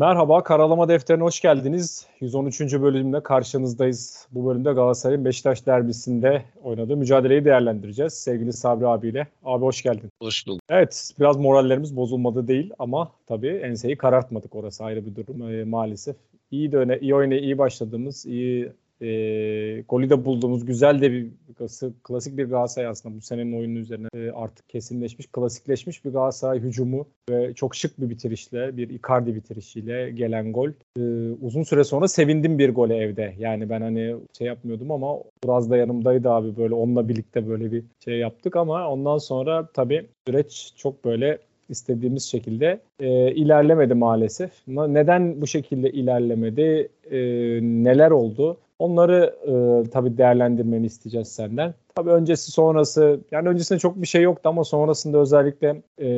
Merhaba, Karalama Defteri'ne hoş geldiniz. 113. bölümde karşınızdayız. Bu bölümde Galatasaray'ın Beşiktaş derbisinde oynadığı mücadeleyi değerlendireceğiz. Sevgili Sabri abiyle. Abi hoş geldin. Hoş bulduk. Evet, biraz morallerimiz bozulmadı değil ama tabii enseyi karartmadık orası ayrı bir durum e, maalesef. İyi de iyi oynayı iyi başladığımız, iyi e, golü de bulduğumuz güzel de bir klasik bir Galatasaray aslında bu senenin oyunun üzerine e, artık kesinleşmiş, klasikleşmiş bir Galatasaray hücumu ve çok şık bir bitirişle, bir Icardi bitirişiyle gelen gol. E, uzun süre sonra sevindim bir gole evde. Yani ben hani şey yapmıyordum ama biraz da yanımdaydı abi böyle onunla birlikte böyle bir şey yaptık ama ondan sonra tabii süreç çok böyle istediğimiz şekilde e, ilerlemedi maalesef. Neden bu şekilde ilerlemedi? E, neler oldu? Onları e, tabii değerlendirmeni isteyeceğiz senden. Tabii öncesi sonrası yani öncesinde çok bir şey yoktu ama sonrasında özellikle e,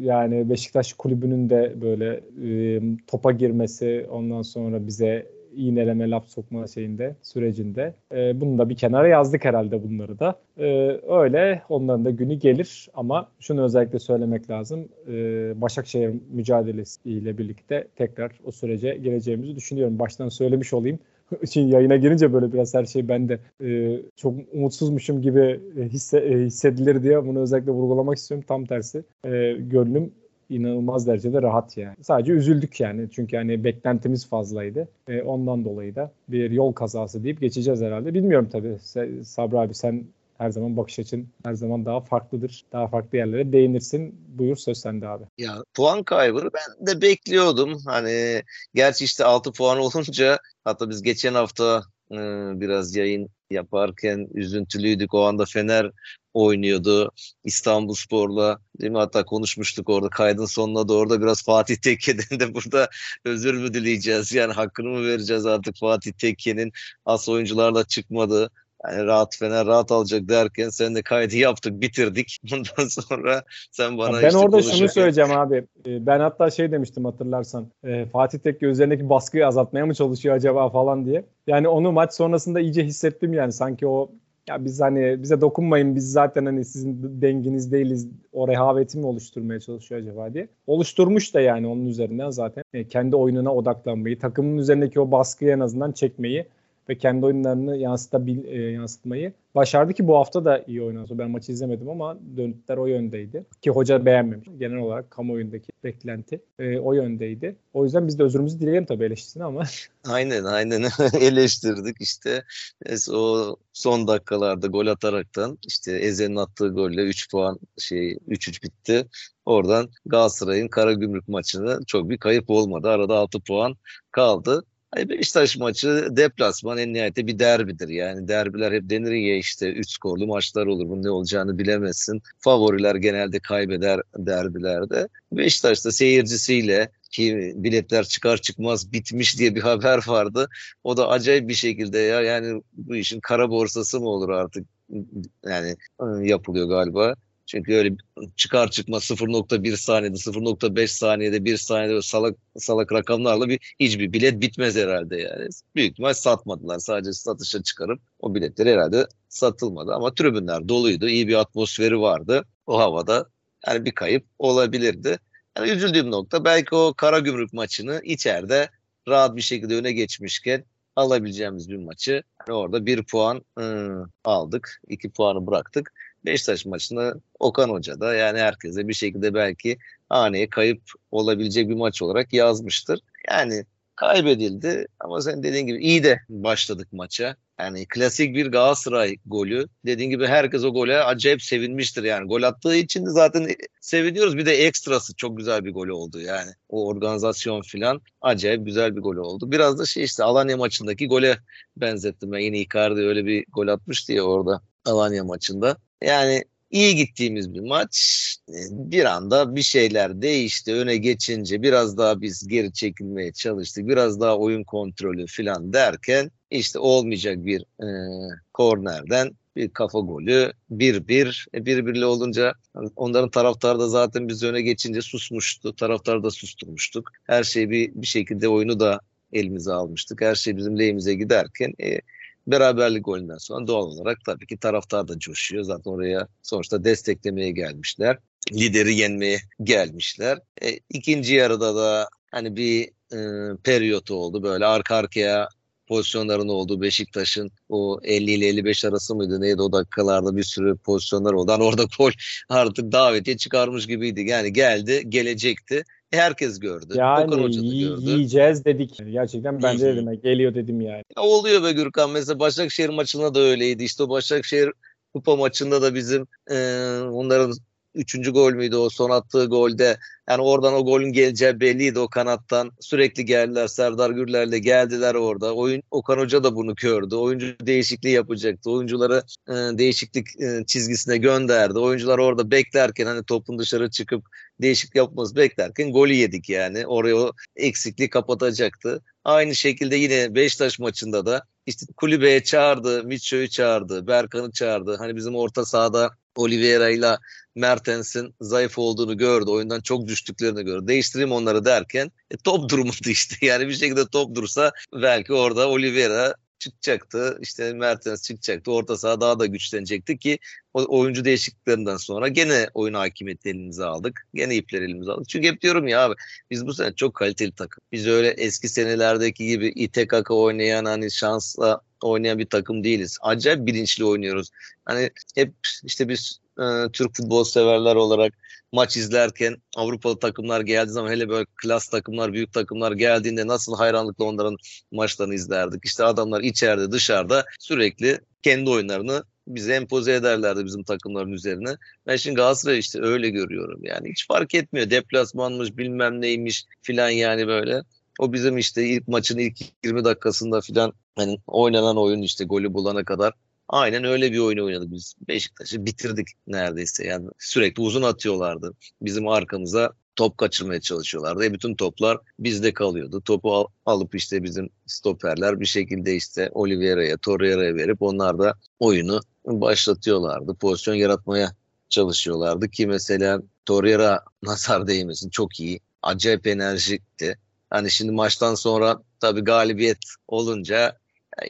yani Beşiktaş kulübünün de böyle e, topa girmesi ondan sonra bize iğneleme laf sokma şeyinde sürecinde. E, bunu da bir kenara yazdık herhalde bunları da. E, öyle onların da günü gelir ama şunu özellikle söylemek lazım. E, Başakşehir mücadelesiyle birlikte tekrar o sürece gireceğimizi düşünüyorum. Baştan söylemiş olayım için yayına girince böyle biraz her şey ben de e, çok umutsuzmuşum gibi hisse, e, hissedilir diye bunu özellikle vurgulamak istiyorum. Tam tersi e, gönlüm inanılmaz derecede rahat yani. Sadece üzüldük yani çünkü hani beklentimiz fazlaydı. E, ondan dolayı da bir yol kazası deyip geçeceğiz herhalde. Bilmiyorum tabii Sabri abi sen her zaman bakış açın her zaman daha farklıdır. Daha farklı yerlere değinirsin. Buyur söz sende abi. Ya puan kaybı ben de bekliyordum. Hani gerçi işte 6 puan olunca hatta biz geçen hafta e, biraz yayın yaparken üzüntülüydük. O anda Fener oynuyordu İstanbul Spor'la. Değil mi? Hatta konuşmuştuk orada kaydın sonuna doğru da biraz Fatih Tekke'den de burada özür mü dileyeceğiz? Yani hakkını mı vereceğiz artık Fatih Tekke'nin as oyuncularla çıkmadı. Yani rahat Fener rahat alacak derken sen de kaydı yaptık bitirdik. Bundan sonra sen bana Ben işte orada şunu söyleyeceğim abi. Ee, ben hatta şey demiştim hatırlarsan. E, Fatih Tekke üzerindeki baskıyı azaltmaya mı çalışıyor acaba falan diye. Yani onu maç sonrasında iyice hissettim yani. Sanki o ya biz hani bize dokunmayın biz zaten hani sizin denginiz değiliz o rehaveti mi oluşturmaya çalışıyor acaba diye. Oluşturmuş da yani onun üzerinden zaten e, kendi oyununa odaklanmayı, takımın üzerindeki o baskıyı en azından çekmeyi ve kendi oyunlarını yansıtabil, e, yansıtmayı başardı ki bu hafta da iyi oynadı. Ben maçı izlemedim ama dönütler o yöndeydi. Ki hoca beğenmemiş. Genel olarak kamuoyundaki beklenti e, o yöndeydi. O yüzden biz de özürümüzü dileyelim tabii eleştirisini ama. Aynen aynen eleştirdik işte. O son dakikalarda gol ataraktan işte Eze'nin attığı golle 3 puan şey 3-3 bitti. Oradan Galatasaray'ın Karagümrük maçını çok bir kayıp olmadı. Arada 6 puan kaldı. Hani Beşiktaş maçı deplasman en nihayette bir derbidir. Yani derbiler hep denir ya işte 3 skorlu maçlar olur. Bunun ne olacağını bilemezsin. Favoriler genelde kaybeder derbilerde. Beşiktaş'ta seyircisiyle ki biletler çıkar çıkmaz bitmiş diye bir haber vardı. O da acayip bir şekilde ya yani bu işin kara borsası mı olur artık yani yapılıyor galiba. Çünkü öyle çıkar çıkmaz 0.1 saniyede, 0.5 saniyede, 1 saniyede salak salak rakamlarla bir hiçbir bilet bitmez herhalde yani. Büyük ihtimal satmadılar. Sadece satışa çıkarıp o biletler herhalde satılmadı. Ama tribünler doluydu. iyi bir atmosferi vardı. O havada yani bir kayıp olabilirdi. Yani üzüldüğüm nokta belki o Karagümrük maçını içeride rahat bir şekilde öne geçmişken alabileceğimiz bir maçı yani orada bir puan ıı, aldık. iki puanı bıraktık. Beşiktaş maçında Okan Hoca da yani herkese bir şekilde belki haneye kayıp olabilecek bir maç olarak yazmıştır. Yani kaybedildi ama sen dediğin gibi iyi de başladık maça. Yani klasik bir Galatasaray golü. Dediğin gibi herkes o gole acayip sevinmiştir yani. Gol attığı için de zaten seviniyoruz. Bir de ekstrası çok güzel bir gol oldu yani. O organizasyon filan acayip güzel bir gol oldu. Biraz da şey işte Alanya maçındaki gole benzettim. Ben yine Icardi öyle bir gol atmıştı ya orada Alanya maçında. Yani iyi gittiğimiz bir maç. Bir anda bir şeyler değişti. Öne geçince biraz daha biz geri çekilmeye çalıştık. Biraz daha oyun kontrolü falan derken işte olmayacak bir e, kornerden bir kafa golü 1-1. E, 1-1'le olunca onların taraftarı da zaten biz öne geçince susmuştu. Taraftarı da susturmuştuk. Her şey bir, bir şekilde oyunu da elimize almıştık. Her şey bizim lehimize giderken e, beraberlik golünden sonra doğal olarak tabii ki taraftar da coşuyor. Zaten oraya sonuçta desteklemeye gelmişler. Lideri yenmeye gelmişler. E, ikinci yarıda da hani bir e, periyot oldu. Böyle arka arkaya pozisyonların olduğu Beşiktaş'ın o 50 ile 55 arası mıydı neydi o dakikalarda bir sürü pozisyonlar oldu. Hani orada gol artık davetiye çıkarmış gibiydi. Yani geldi gelecekti. Herkes gördü. Yani gördü. yiyeceğiz dedik. Gerçekten ben de dedim. Geliyor dedim yani. Ya oluyor be Gürkan. Mesela Başakşehir maçında da öyleydi. İşte o Başakşehir kupa maçında da bizim e, onların üçüncü gol müydü o? Son attığı golde. Yani oradan o golün geleceği belliydi o kanattan. Sürekli geldiler Serdar Gürler'le geldiler orada. Oyun Okan Hoca da bunu gördü oyuncu değişikliği yapacaktı. Oyuncuları e, değişiklik e, çizgisine gönderdi. Oyuncular orada beklerken hani topun dışarı çıkıp değişik yapması beklerken golü yedik yani. Oraya o eksikliği kapatacaktı. Aynı şekilde yine Beşiktaş maçında da işte kulübeye çağırdı, Mitcho'yu çağırdı, Berkan'ı çağırdı. Hani bizim orta sahada Oliveira ile Mertens'in zayıf olduğunu gördü. Oyundan çok düştüklerini gördü. Değiştireyim onları derken e, top durmadı işte. Yani bir şekilde top dursa belki orada Oliveira çıkacaktı. İşte Mertens çıkacaktı. Orta saha daha da güçlenecekti ki o oyuncu değişikliklerinden sonra gene oyun hakimiyeti elimize aldık. Gene ipleri elimize aldık. Çünkü hep diyorum ya abi biz bu sene çok kaliteli takım. Biz öyle eski senelerdeki gibi ite kaka oynayan hani şansla oynayan bir takım değiliz. Acayip bilinçli oynuyoruz. Hani hep işte biz e, Türk futbol severler olarak maç izlerken Avrupalı takımlar geldiği zaman hele böyle klas takımlar, büyük takımlar geldiğinde nasıl hayranlıkla onların maçlarını izlerdik. İşte adamlar içeride dışarıda sürekli kendi oyunlarını bize empoze ederlerdi bizim takımların üzerine. Ben şimdi Galatasaray işte öyle görüyorum. Yani hiç fark etmiyor. Deplasmanmış bilmem neymiş filan yani böyle. O bizim işte ilk maçın ilk 20 dakikasında filan hani oynanan oyun işte golü bulana kadar Aynen öyle bir oyun oynadık biz. Beşiktaş'ı bitirdik neredeyse. Yani sürekli uzun atıyorlardı. Bizim arkamıza top kaçırmaya çalışıyorlardı. E bütün toplar bizde kalıyordu. Topu al, alıp işte bizim stoperler bir şekilde işte Oliveira'ya, Torreira'ya verip onlar da oyunu başlatıyorlardı. Pozisyon yaratmaya çalışıyorlardı ki mesela Torreira nazar değmesin çok iyi. Acayip enerjikti. Hani şimdi maçtan sonra tabii galibiyet olunca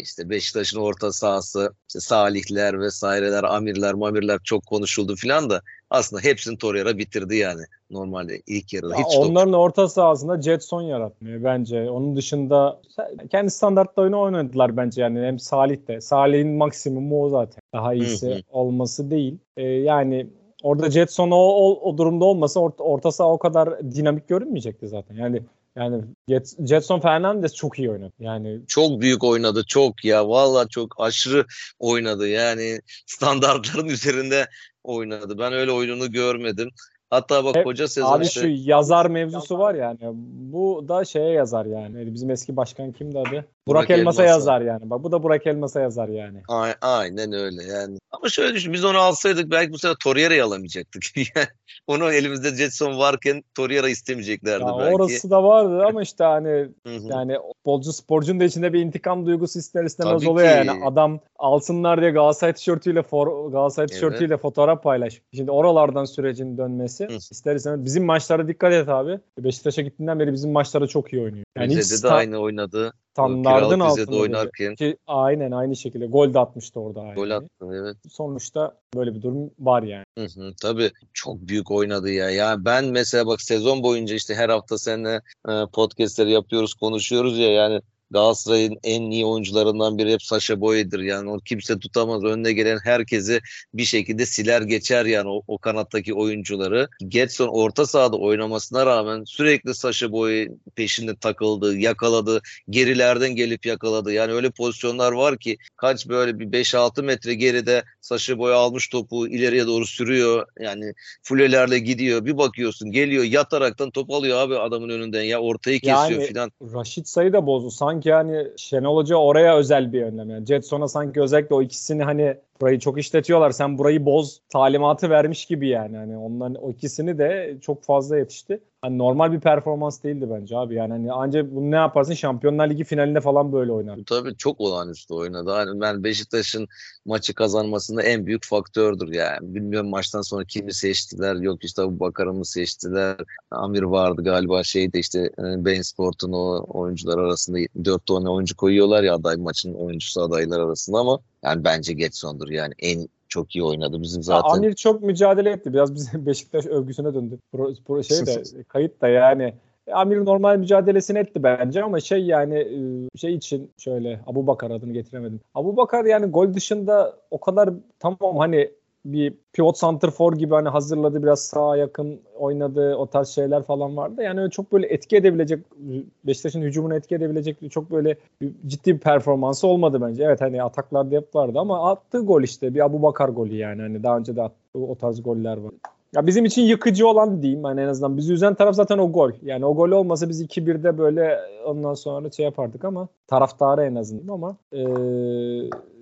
işte Beşiktaş'ın orta sahası, işte Salihler vesaireler, Amirler, Mamirler çok konuşuldu filan da aslında hepsini Torreira bitirdi yani normalde ilk yarıda. Ya Hiç onların top... orta sahasında Jetson yaratmıyor bence. Onun dışında kendi standartta oyunu oynadılar bence yani hem Salih de. Salih'in maksimumu o zaten. Daha iyisi olması değil. Ee, yani orada Jetson o, o, o durumda olmasa orta, orta saha o kadar dinamik görünmeyecekti zaten. Yani yani Jetson Fernandez çok iyi oynadı. Yani çok büyük oynadı. Çok ya. Valla çok aşırı oynadı. Yani standartların üzerinde oynadı. Ben öyle oyununu görmedim. Hatta bak koca sezon Abi işte... şu yazar mevzusu var yani. Bu da şeye yazar yani. Bizim eski başkan kimdi adı? Burak, Burak Elmas'a yazar yani. Bak bu da Burak Elmas'a yazar yani. Aynen öyle yani. Ama şöyle düşün biz onu alsaydık belki bu sefer Torreira'yı alamayacaktık. onu elimizde Jetson varken Torreira istemeyeceklerdi ya belki. Orası da vardı ama işte hani yani futbolcu sporcunun da içinde bir intikam duygusu ister istemez Tabii oluyor ki. yani. Adam alsınlar diye Galatasaray tişörtüyle for, Galatasaray tişörtüyle evet. fotoğraf paylaş. Şimdi oralardan sürecin dönmesi Hı. ister istemez bizim maçlara dikkat et abi. Beşiktaş'a gittiğinden beri bizim maçlara çok iyi oynuyor. Yani Rize'de de aynı oynadı standardın altında oynarken. Ki, aynen aynı şekilde gol de atmıştı orada. Yani. Gol attı evet. Sonuçta böyle bir durum var yani. Hı hı, tabii çok büyük oynadı ya. Ya ben mesela bak sezon boyunca işte her hafta seninle e, podcastleri yapıyoruz, konuşuyoruz ya yani Galatasaray'ın en iyi oyuncularından biri hep Saşa Boy'dur. Yani o kimse tutamaz. Önüne gelen herkesi bir şekilde siler geçer yani o, o kanattaki oyuncuları. Getson orta sahada oynamasına rağmen sürekli Saşa Boy peşinde takıldı, yakaladı. Gerilerden gelip yakaladı. Yani öyle pozisyonlar var ki kaç böyle bir 5-6 metre geride Saşa Boy almış topu ileriye doğru sürüyor. Yani fulelerle gidiyor. Bir bakıyorsun geliyor yataraktan top alıyor abi adamın önünden ya ortayı kesiyor yani, filan. Raşit sayı da bozdu. Sanki sanki hani Şenol Hoca oraya özel bir önlem. Yani Jetson'a sanki özellikle o ikisini hani burayı çok işletiyorlar. Sen burayı boz talimatı vermiş gibi yani. Hani onların o ikisini de çok fazla yetişti. Hani normal bir performans değildi bence abi. Yani hani ancak bunu ne yaparsın Şampiyonlar Ligi finalinde falan böyle oynar. Tabii çok olağanüstü oynadı. Hani ben Beşiktaş'ın maçı kazanmasında en büyük faktördür yani. Bilmiyorum maçtan sonra kimi seçtiler. Yok işte bu Bakar'ı seçtiler. Amir vardı galiba şeyde işte e, Bein Sport'un o oyuncular arasında dört tane oyuncu koyuyorlar ya aday maçın oyuncusu adaylar arasında ama yani bence Getson'dur yani en çok iyi oynadı. Bizim zaten. Ya Amir çok mücadele etti. Biraz bizim Beşiktaş övgüsüne döndü. Pro, pro şey de kayıt da yani. Amir normal mücadelesini etti bence ama şey yani e, şey için şöyle Abu Bakar adını getiremedim. Abu Bakar yani gol dışında o kadar tamam hani bir pivot center for gibi hani hazırladı biraz sağa yakın oynadı o tarz şeyler falan vardı. Yani öyle çok böyle etki edebilecek Beşiktaş'ın hücumunu etki edebilecek çok böyle ciddi bir performansı olmadı bence. Evet hani ataklarda hep vardı ama attığı gol işte bir Abu Bakar golü yani hani daha önce de attığı o tarz goller var. Ya bizim için yıkıcı olan diyeyim hani en azından bizi üzen taraf zaten o gol. Yani o gol olmasa biz 2-1'de böyle ondan sonra şey yapardık ama taraftarı en azından ama e,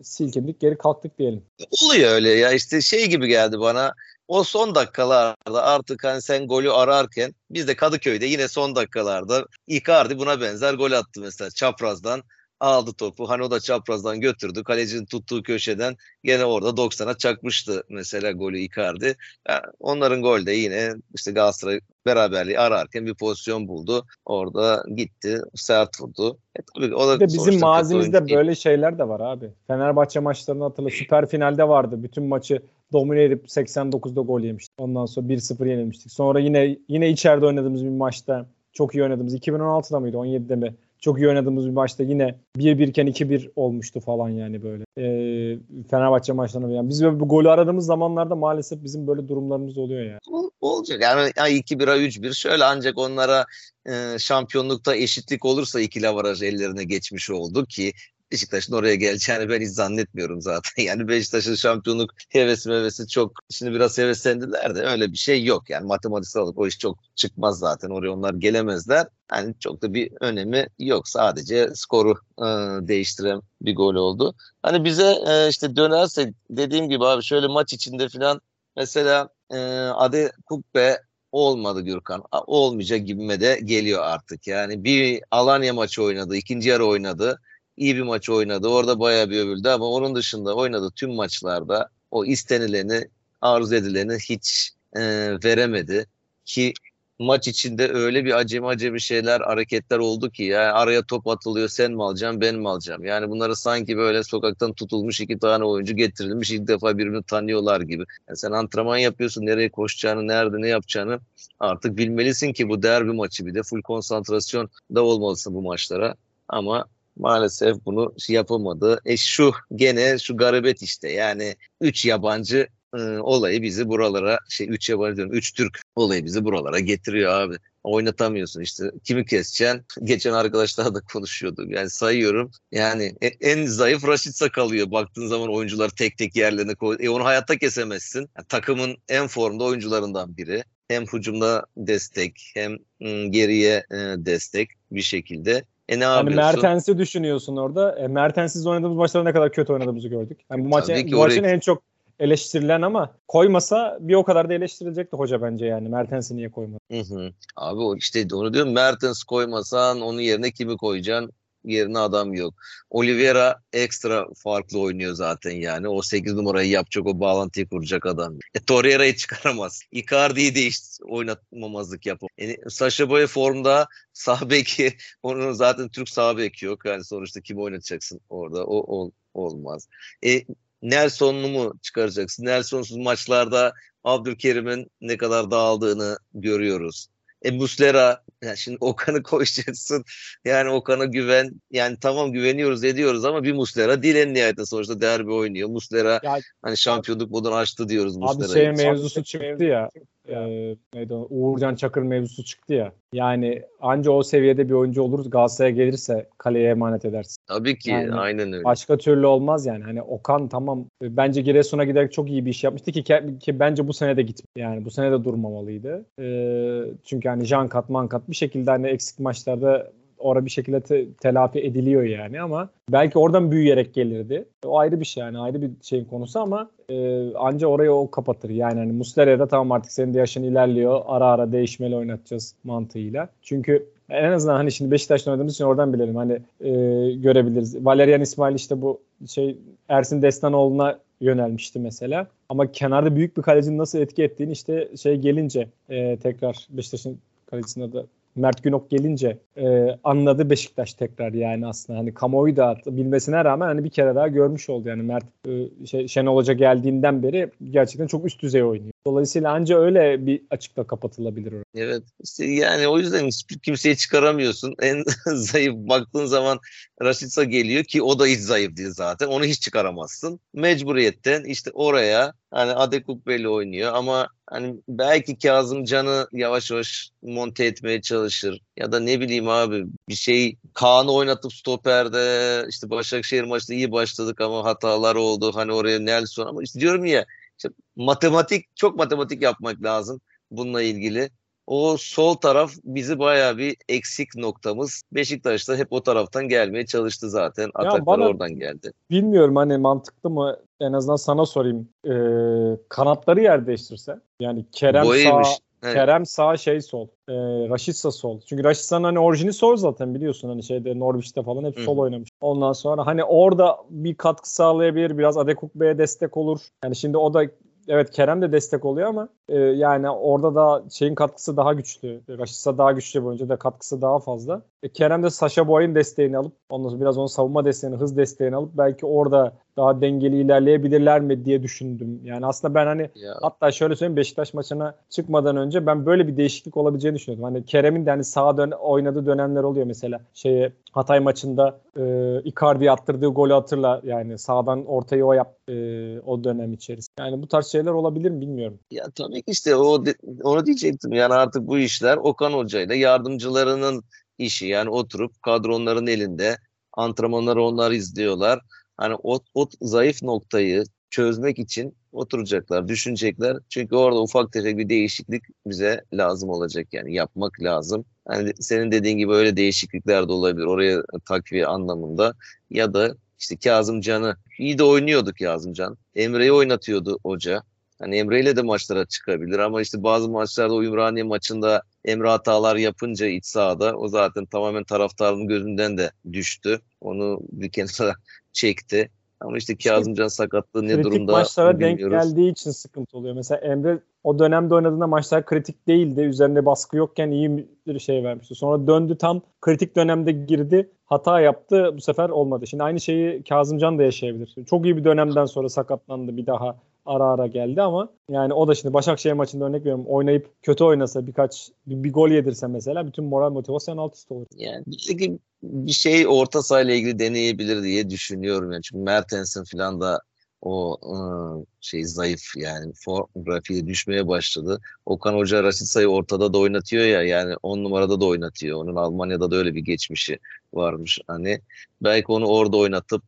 silkindik geri kalktık diyelim. Oluyor öyle ya işte şey gibi geldi bana o son dakikalarda artık hani sen golü ararken biz de Kadıköy'de yine son dakikalarda Icardi buna benzer gol attı mesela çaprazdan aldı topu. Hani o da çaprazdan götürdü. Kalecinin tuttuğu köşeden gene orada 90'a çakmıştı mesela golü Icardi. Yani onların golde yine işte Galatasaray beraberliği ararken bir pozisyon buldu. Orada gitti, sert vurdu. E tabii o da bizim mazimizde böyle şeyler de var abi. Fenerbahçe maçlarını hatırla. Süper finalde vardı. Bütün maçı domine edip 89'da gol yemiştik. Ondan sonra 1-0 yenilmiştik. Sonra yine yine içeride oynadığımız bir maçta çok iyi oynadığımız 2016'da mıydı 17'de mi? Çok iyi oynadığımız bir maçta yine 1-1 iken 2-1 olmuştu falan yani böyle. Ee, Fenerbahçe maçlarında yani biz böyle bir golü aradığımız zamanlarda maalesef bizim böyle durumlarımız oluyor yani. Ol, olacak yani 2-1'a 3-1 şöyle ancak onlara e, şampiyonlukta eşitlik olursa ikili avaraj ellerine geçmiş oldu ki Beşiktaş'ın oraya geleceğini ben hiç zannetmiyorum zaten. Yani Beşiktaş'ın şampiyonluk hevesi mevesi çok şimdi biraz heveslendiler de öyle bir şey yok. Yani matematiksel olarak o iş çok çıkmaz zaten. Oraya onlar gelemezler. Yani çok da bir önemi yok. Sadece skoru e, değiştiren bir gol oldu. Hani bize e, işte dönersek dediğim gibi abi şöyle maç içinde falan mesela e, Ade Kukbe olmadı Gürkan. Olmayacak gibime de geliyor artık. Yani bir Alanya maçı oynadı. ikinci yarı oynadı iyi bir maç oynadı. Orada bayağı bir övüldü ama onun dışında oynadığı tüm maçlarda o istenileni, arzu edileni hiç e, veremedi. Ki maç içinde öyle bir acemi acemi şeyler, hareketler oldu ki ya araya top atılıyor sen mi alacaksın ben mi alacağım? Yani bunları sanki böyle sokaktan tutulmuş iki tane oyuncu getirilmiş ilk defa birbirini tanıyorlar gibi. Yani sen antrenman yapıyorsun nereye koşacağını, nerede ne yapacağını artık bilmelisin ki bu derbi maçı bir de full konsantrasyon da olmalısın bu maçlara. Ama maalesef bunu yapamadı. E şu gene şu garibet işte yani üç yabancı e, olayı bizi buralara şey üç yabancı diyorum üç Türk olayı bizi buralara getiriyor abi. Oynatamıyorsun işte. Kimi keseceksin? Geçen arkadaşlar da konuşuyorduk. Yani sayıyorum. Yani e, en zayıf Raşitsa kalıyor. Baktığın zaman oyuncular tek tek yerlerine koy. E onu hayatta kesemezsin. Yani takımın en formda oyuncularından biri. Hem hücumda destek hem ıı, geriye e, destek bir şekilde. E ne yani Mertens'i düşünüyorsun orada. E, Mertens'iz oynadığımız maçlarda ne kadar kötü oynadığımızı gördük. Yani bu maçı bu maçın oraya... en çok eleştirilen ama koymasa bir o kadar da eleştirilecekti hoca bence yani. Mertens'i niye koymadı? Hı hı. Abi o işte onu diyorum Mertens koymasan onun yerine kimi koyacaksın? Yerine adam yok. Oliveira ekstra farklı oynuyor zaten yani. O 8 numarayı yapacak, o bağlantıyı kuracak adam. E, Torreira'yı çıkaramaz. Icardi'yi de hiç oynatmamazlık yapar. Yani Sasha Boy formda sağ beki, onun zaten Türk sağ beki yok. Yani sonuçta kimi oynatacaksın orada? O, o olmaz. E, Nelson'u mu çıkaracaksın? Nelson'suz maçlarda Abdülkerim'in ne kadar dağıldığını görüyoruz. E Muslera yani şimdi Okan'ı koyacaksın. Yani Okan'a güven. Yani tamam güveniyoruz ediyoruz ama bir Muslera değil en nihayetinde sonuçta derbi oynuyor. Muslera ya, hani şampiyonluk modunu açtı diyoruz Muslera'yı. Abi şey mevzusu çıktı ya. E, neydi o? Uğurcan Çakır mevzusu çıktı ya. Yani anca o seviyede bir oyuncu oluruz. Galatasaray'a gelirse kaleye emanet edersin. Tabii ki yani aynen öyle. Başka türlü olmaz yani. Hani Okan tamam bence Giresun'a giderek çok iyi bir iş yapmıştı ki, ki bence bu sene de gitmiyor. Yani bu sene de durmamalıydı. E, çünkü hani Jankat, Mankat bir şekilde hani eksik maçlarda orada bir şekilde te- telafi ediliyor yani ama belki oradan büyüyerek gelirdi. O ayrı bir şey yani ayrı bir şeyin konusu ama e, anca orayı o kapatır. Yani hani Muslera'da tamam artık senin de yaşın ilerliyor. Ara ara değişmeli oynatacağız mantığıyla. Çünkü en azından hani şimdi Beşiktaş'ta oynadığımız için oradan bilelim. Hani e, görebiliriz. Valerian İsmail işte bu şey Ersin Destanoğlu'na yönelmişti mesela. Ama kenarda büyük bir kalecinin nasıl etki ettiğini işte şey gelince e, tekrar Beşiktaş'ın kalecisinin adı Mert Günok gelince e, anladı Beşiktaş tekrar yani aslında hani kamuoyu da bilmesine rağmen hani bir kere daha görmüş oldu yani Mert e, şey, Şenol Hoca geldiğinden beri gerçekten çok üst düzey oynuyor. Dolayısıyla anca öyle bir açıkta kapatılabilir. Evet işte yani o yüzden hiçbir kimseyi çıkaramıyorsun. En zayıf baktığın zaman Raşitsa geliyor ki o da hiç zayıf değil zaten. Onu hiç çıkaramazsın. Mecburiyetten işte oraya hani Adekukbeli oynuyor ama hani belki Kazım Can'ı yavaş yavaş monte etmeye çalışır. Ya da ne bileyim abi bir şey Kaan'ı oynatıp stoperde işte Başakşehir maçında iyi başladık ama hatalar oldu. Hani oraya Nelson ama işte diyorum ya işte matematik çok matematik yapmak lazım bununla ilgili. O sol taraf bizi bayağı bir eksik noktamız. Beşiktaş'ta hep o taraftan gelmeye çalıştı zaten. Ataklar bana- oradan geldi. Bilmiyorum hani mantıklı mı en azından sana sorayım. E, kanatları yer değiştirse yani Kerem Boyaymış. sağ Evet. Kerem sağ şey sol. E, Raşitsa sol. Çünkü Raşitsa'nın hani orijini sol zaten biliyorsun hani şeyde Norwich'te falan hep Hı sol oynamış. Ondan sonra hani orada bir katkı sağlayabilir. Biraz Adekukbe'ye destek olur. Yani şimdi o da evet Kerem de destek oluyor ama e, yani orada da şeyin katkısı daha güçlü. Raşitsa daha güçlü bir oyuncu da katkısı daha fazla. E, Kerem de Sasha Boy'un desteğini alıp ondan sonra biraz onun savunma desteğini, hız desteğini alıp belki orada daha dengeli ilerleyebilirler mi diye düşündüm. Yani aslında ben hani Ya, Hatta şöyle söyleyeyim Beşiktaş maçına çıkmadan önce ben böyle bir değişiklik olabileceğini düşünüyordum. Hani Kerem'in de hani sağa dön oynadığı dönemler oluyor mesela. Şeye Hatay maçında e, Icardi'ye attırdığı golü hatırla. Yani sağdan ortayı o yap e, o dönem içerisinde. Yani bu tarz şeyler olabilir mi bilmiyorum. ya tabii ki işte o de- onu diyecektim. Yani artık bu işler Okan Hoca ile yardımcılarının işi. Yani oturup kadronların elinde antrenmanları onlar izliyorlar. Hani o, o zayıf noktayı çözmek için oturacaklar, düşünecekler. Çünkü orada ufak tefek bir değişiklik bize lazım olacak yani yapmak lazım. Hani senin dediğin gibi öyle değişiklikler de olabilir oraya takviye anlamında ya da işte Kazım Can'ı iyi de oynuyordu Kazım Can. Emre'yi oynatıyordu hoca. Hani Emre ile de maçlara çıkabilir ama işte bazı maçlarda o Ümraniye maçında Emre hatalar yapınca iç sahada o zaten tamamen taraftarın gözünden de düştü. Onu bir kenara çekti. Ama işte Kazımcan sakatlığı ne kritik durumda maçlara denk bilmiyoruz. geldiği için sıkıntı oluyor. Mesela Emre o dönemde oynadığında maçlar kritik değildi. Üzerinde baskı yokken iyi bir şey vermişti. Sonra döndü tam kritik dönemde girdi. Hata yaptı. Bu sefer olmadı. Şimdi aynı şeyi Kazımcan da yaşayabilir. Çok iyi bir dönemden sonra sakatlandı. Bir daha ara ara geldi ama yani o da şimdi Başakşehir maçında örnek veriyorum oynayıp kötü oynasa birkaç bir, bir gol yedirse mesela bütün moral motivasyon alt üst olur. Yani bir şey orta sahayla ilgili deneyebilir diye düşünüyorum. Yani çünkü Mertens'in falan da o ıı, şey zayıf yani form grafiği düşmeye başladı. Okan Hoca Rasitsa'yı ortada da oynatıyor ya yani on numarada da oynatıyor. Onun Almanya'da da öyle bir geçmişi varmış. Hani belki onu orada oynatıp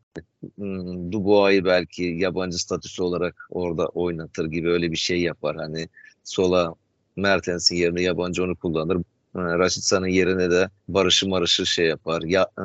ım, Dubois'ı belki yabancı statüsü olarak orada oynatır gibi öyle bir şey yapar. Hani sola Mertens'in yerine yabancı onu kullanır. E, Raşitsa'nın yerine de Barış'ı Marış'ı şey yapar. Ya e,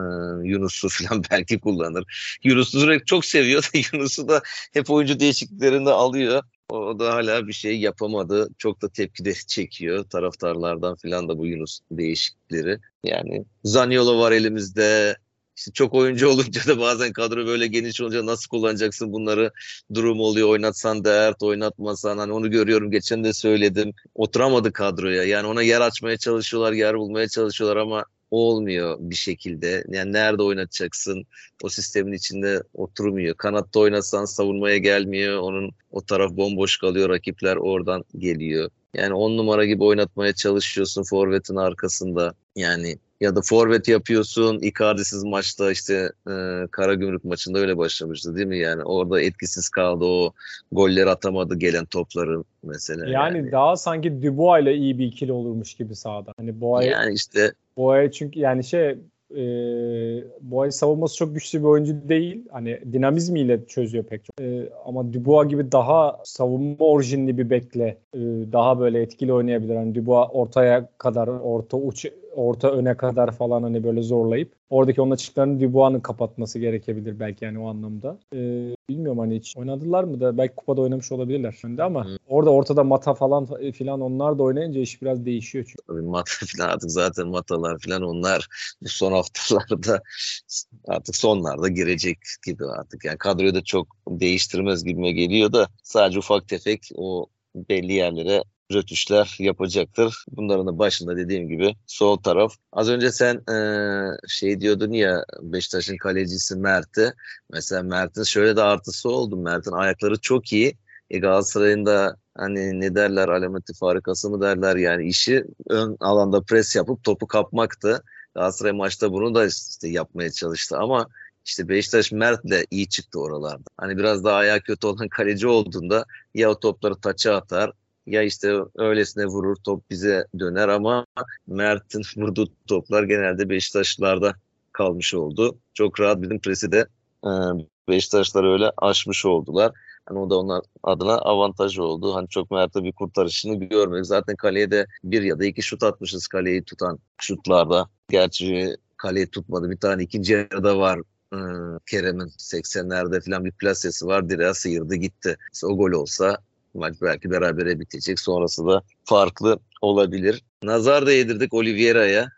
Yunus'u falan belki kullanır. Yunus'u sürekli çok seviyor da Yunus'u da hep oyuncu değişikliklerinde alıyor. O, da hala bir şey yapamadı. Çok da tepki de çekiyor taraftarlardan falan da bu Yunus değişiklikleri. Yani Zaniolo var elimizde. İşte çok oyuncu olunca da bazen kadro böyle geniş olunca nasıl kullanacaksın bunları durum oluyor. Oynatsan dert, oynatmasan hani onu görüyorum. Geçen de söyledim. Oturamadı kadroya. Yani ona yer açmaya çalışıyorlar, yer bulmaya çalışıyorlar ama olmuyor bir şekilde. Yani nerede oynatacaksın? O sistemin içinde oturmuyor. Kanatta oynatsan savunmaya gelmiyor. Onun o taraf bomboş kalıyor. Rakipler oradan geliyor. Yani on numara gibi oynatmaya çalışıyorsun forvetin arkasında. Yani ya da forvet yapıyorsun. Icardi'siz maçta işte e, Karagümrük maçında öyle başlamıştı değil mi? Yani orada etkisiz kaldı o golleri atamadı gelen topları mesela. Yani, daha sanki Dubois ile iyi bir ikili olurmuş gibi sahada. Hani Boğa'yı yani işte Boğa'yı çünkü yani şey e, Boğa'yı savunması çok güçlü bir oyuncu değil. Hani dinamizmiyle çözüyor pek çok. E, ama Dubois gibi daha savunma orijinli bir bekle e, daha böyle etkili oynayabilir. Hani Dubois ortaya kadar orta uç orta öne kadar falan hani böyle zorlayıp oradaki onun açıklarını Dubois'ın kapatması gerekebilir belki yani o anlamda. Ee, bilmiyorum hani hiç oynadılar mı da belki kupada oynamış olabilirler şimdi ama hmm. orada ortada Mata falan filan onlar da oynayınca iş biraz değişiyor çünkü. Tabii Mata filan artık zaten Matalar filan onlar bu son haftalarda artık sonlarda girecek gibi artık. Yani kadroyu da çok değiştirmez gibime geliyor da sadece ufak tefek o belli yerlere rötuşlar yapacaktır. Bunların da başında dediğim gibi sol taraf. Az önce sen e, şey diyordun ya Beşiktaş'ın kalecisi Mert'e. Mesela Mert'in şöyle de artısı oldu. Mert'in ayakları çok iyi. E, Galatasaray'ın da hani ne derler alameti farikası mı derler yani işi ön alanda pres yapıp topu kapmaktı. Galatasaray maçta bunu da işte yapmaya çalıştı ama işte Beşiktaş Mert'le iyi çıktı oralarda. Hani biraz daha ayağı kötü olan kaleci olduğunda ya o topları taça atar ya işte öylesine vurur top bize döner ama Mert'in vurduğu toplar genelde Beşiktaşlılarda kalmış oldu. Çok rahat bizim presi de e, Beşiktaşlar öyle aşmış oldular. Hani o da onlar adına avantaj oldu. Hani çok Mert'e bir kurtarışını görmedik. Zaten kaleye de bir ya da iki şut atmışız kaleyi tutan şutlarda. Gerçi kaleyi tutmadı. Bir tane ikinci yarıda var e, Kerem'in 80'lerde falan bir plasesi var. Direğe sıyırdı gitti. O gol olsa maç belki berabere bitecek. Sonrası da farklı olabilir. Nazar da yedirdik Oliveira'ya.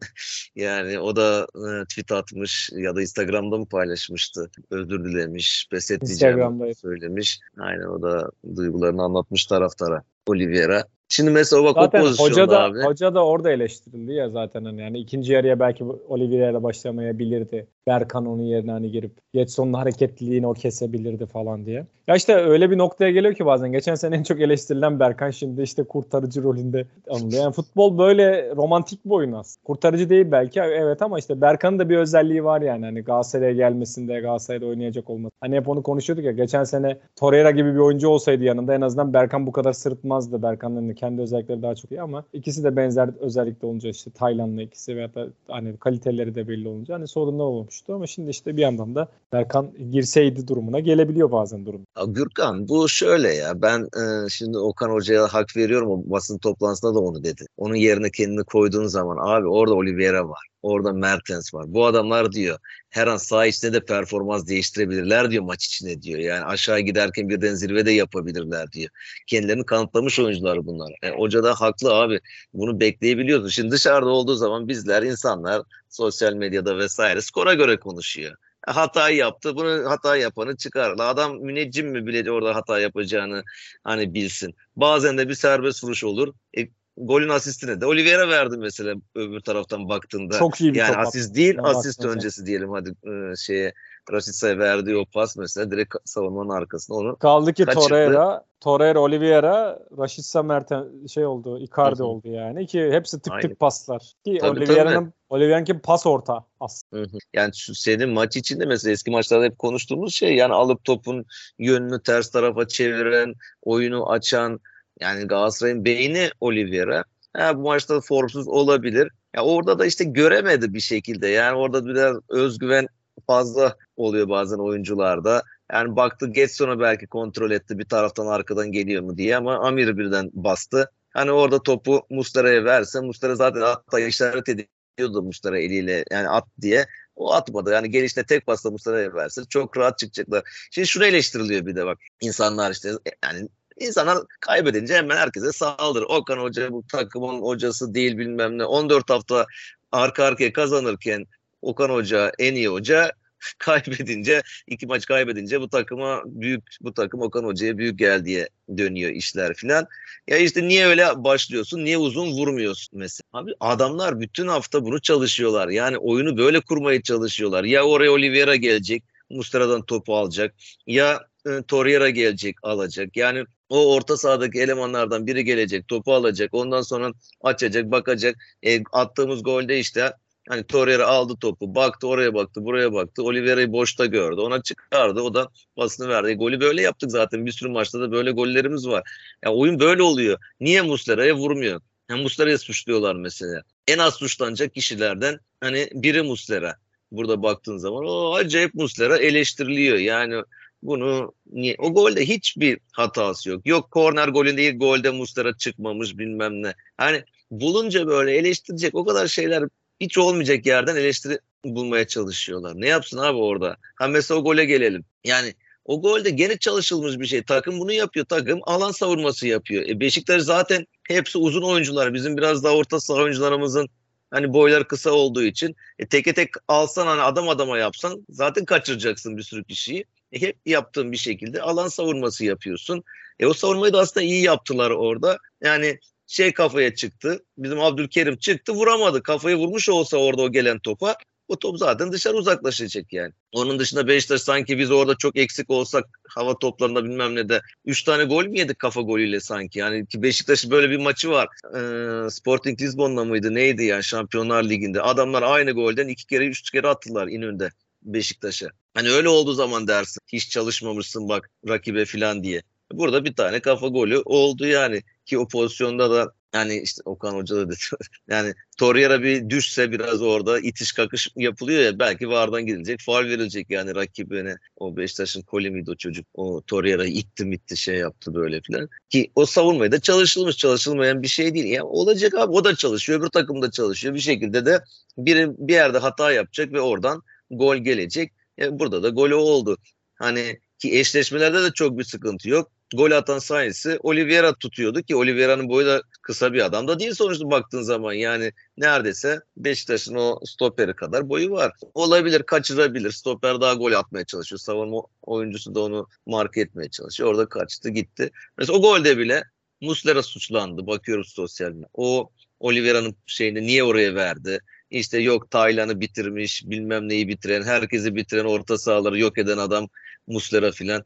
yani o da e, tweet atmış ya da Instagram'da mı paylaşmıştı? Özür dilemiş, pes edeceğim söylemiş. Aynen o da duygularını anlatmış taraftara Oliveira. Şimdi mesela bak zaten o pozisyonda hoca da, abi. Hoca da orada eleştirildi ya zaten hani yani ikinci yarıya belki Oliveira'yla başlamayabilirdi. Berkan onun yerine hani girip Getson'un hareketliliğini o kesebilirdi falan diye. Ya işte öyle bir noktaya geliyor ki bazen. Geçen sene en çok eleştirilen Berkan şimdi işte kurtarıcı rolünde anılıyor. Yani futbol böyle romantik bir oyun aslında. Kurtarıcı değil belki evet ama işte Berkan'ın da bir özelliği var yani. Hani Galatasaray'a gelmesinde Galatasaray'da oynayacak olması. Hani hep onu konuşuyorduk ya. Geçen sene Torreira gibi bir oyuncu olsaydı yanında en azından Berkan bu kadar sırıtmazdı. Berkan'ın kendi özellikleri daha çok iyi ama ikisi de benzer özellikte olunca işte Tayland'la ikisi veya da hani kaliteleri de belli olunca hani sorunlar olmuştu ama şimdi işte bir yandan da Berkan girseydi durumuna gelebiliyor bazen durum. Gürkan bu şöyle ya ben e, şimdi Okan Hoca'ya hak veriyorum basın toplantısında da onu dedi. Onun yerine kendini koyduğun zaman abi orada Oliveira var. Orada Mertens var. Bu adamlar diyor her an sağ içinde de performans değiştirebilirler diyor maç içinde diyor. Yani aşağı giderken birden zirvede yapabilirler diyor. Kendilerini kanıtlamış oyuncular bunlar. Yani hoca da haklı abi. Bunu bekleyebiliyorsun. Şimdi dışarıda olduğu zaman bizler insanlar sosyal medyada vesaire skora göre konuşuyor. E, hata yaptı. Bunu hata yapanı çıkar. Adam müneccim mi bile orada hata yapacağını hani bilsin. Bazen de bir serbest vuruş olur. E, golün asistini de Oliveira verdi mesela öbür taraftan baktığında. Çok iyi bir Yani asist değil, asist öncesi diyelim hadi e, şeye Rasica'ya verdiği o pas mesela direkt savunmanın arkasında onu Kaldı ki kaçırdı. Torreira, Torreira, Oliveira, Rashica Merten şey oldu, Icardi Hı-hı. oldu yani ki hepsi tık Aynen. tık paslar. Ki Oliveira'nın Oliveira'nın pas orta aslında. Yani şu senin maç içinde mesela eski maçlarda hep konuştuğumuz şey yani alıp topun yönünü ters tarafa çeviren, oyunu açan yani Galatasaray'ın beyni Oliveira. Ha, bu maçta formsuz olabilir. Ya orada da işte göremedi bir şekilde. Yani orada biraz özgüven fazla oluyor bazen oyuncularda. Yani baktı Getson'a belki kontrol etti bir taraftan arkadan geliyor mu diye ama Amir birden bastı. Hani orada topu Muslera'ya verse Mustera zaten hatta işaret ediyordu Mustera eliyle yani at diye. O atmadı. Yani gelişte tek pasla Muslera'ya verse çok rahat çıkacaklar. Şimdi şunu eleştiriliyor bir de bak. insanlar işte yani İnsanlar kaybedince hemen herkese saldırır. Okan Hoca bu takımın hocası değil bilmem ne. 14 hafta arka arkaya kazanırken Okan Hoca en iyi hoca kaybedince iki maç kaybedince bu takıma büyük bu takım Okan Hoca'ya büyük gel diye dönüyor işler filan. Ya işte niye öyle başlıyorsun? Niye uzun vurmuyorsun mesela? Abi adamlar bütün hafta bunu çalışıyorlar. Yani oyunu böyle kurmaya çalışıyorlar. Ya oraya Oliveira gelecek, Muslera'dan topu alacak. Ya e, Torreira gelecek, alacak. Yani o orta sahadaki elemanlardan biri gelecek, topu alacak. Ondan sonra açacak, bakacak. E, attığımız golde işte hani Torreira aldı topu, baktı oraya baktı, buraya baktı. Oliveira'yı boşta gördü. Ona çıkardı. O da pasını verdi. E, golü böyle yaptık zaten. Bir sürü maçta da böyle gollerimiz var. Ya oyun böyle oluyor. Niye Muslera'ya vurmuyor? Yani Muslera'ya suçluyorlar mesela. En az suçlanacak kişilerden hani biri Muslera. Burada baktığın zaman o acayip Muslera eleştiriliyor. Yani bunu niye? O golde hiçbir hatası yok. Yok korner golünde ilk golde Mustara çıkmamış bilmem ne. Hani bulunca böyle eleştirecek o kadar şeyler hiç olmayacak yerden eleştiri bulmaya çalışıyorlar. Ne yapsın abi orada? Ha mesela o gole gelelim. Yani o golde gene çalışılmış bir şey. Takım bunu yapıyor. Takım alan savunması yapıyor. E Beşiktaş zaten hepsi uzun oyuncular. Bizim biraz daha orta saha oyuncularımızın hani boylar kısa olduğu için e, teke tek alsan hani adam adama yapsan zaten kaçıracaksın bir sürü kişiyi. Hep yaptığın bir şekilde alan savunması yapıyorsun. E o savunmayı da aslında iyi yaptılar orada. Yani şey kafaya çıktı. Bizim Abdülkerim çıktı vuramadı. Kafayı vurmuş olsa orada o gelen topa o top zaten dışarı uzaklaşacak yani. Onun dışında Beşiktaş sanki biz orada çok eksik olsak hava toplarında bilmem ne de 3 tane gol mü yedik kafa golüyle sanki? Yani ki Beşiktaş'ın böyle bir maçı var. Ee, Sporting Lisbon'la mıydı neydi yani Şampiyonlar Ligi'nde. Adamlar aynı golden iki kere üç kere attılar İnönü'nde Beşiktaş'a. Hani öyle olduğu zaman dersin hiç çalışmamışsın bak rakibe falan diye. Burada bir tane kafa golü oldu yani ki o pozisyonda da yani işte Okan Hoca da dedi. yani Torreira bir düşse biraz orada itiş kakış yapılıyor ya belki vardan gidilecek. Faal verilecek yani rakibine. O Beşiktaş'ın koli miydi o çocuk? O Torreira'yı itti mitti şey yaptı böyle filan. Ki o savunmayı da çalışılmış çalışılmayan bir şey değil. Yani olacak abi o da çalışıyor. Öbür takım da çalışıyor. Bir şekilde de biri bir yerde hata yapacak ve oradan gol gelecek. Yani burada da golü oldu. Hani ki eşleşmelerde de çok bir sıkıntı yok gol atan sayısı Oliveira tutuyordu ki Oliveira'nın boyu da kısa bir adam da değil sonuçta baktığın zaman yani neredeyse Beşiktaş'ın o stoperi kadar boyu var. Olabilir, kaçırabilir. Stoper daha gol atmaya çalışıyor. Savunma oyuncusu da onu mark etmeye çalışıyor. Orada kaçtı gitti. Mesela o golde bile Muslera suçlandı. Bakıyoruz sosyalde. O Oliveira'nın şeyini niye oraya verdi? İşte yok Taylan'ı bitirmiş, bilmem neyi bitiren, herkesi bitiren, orta sahaları yok eden adam Muslera filan.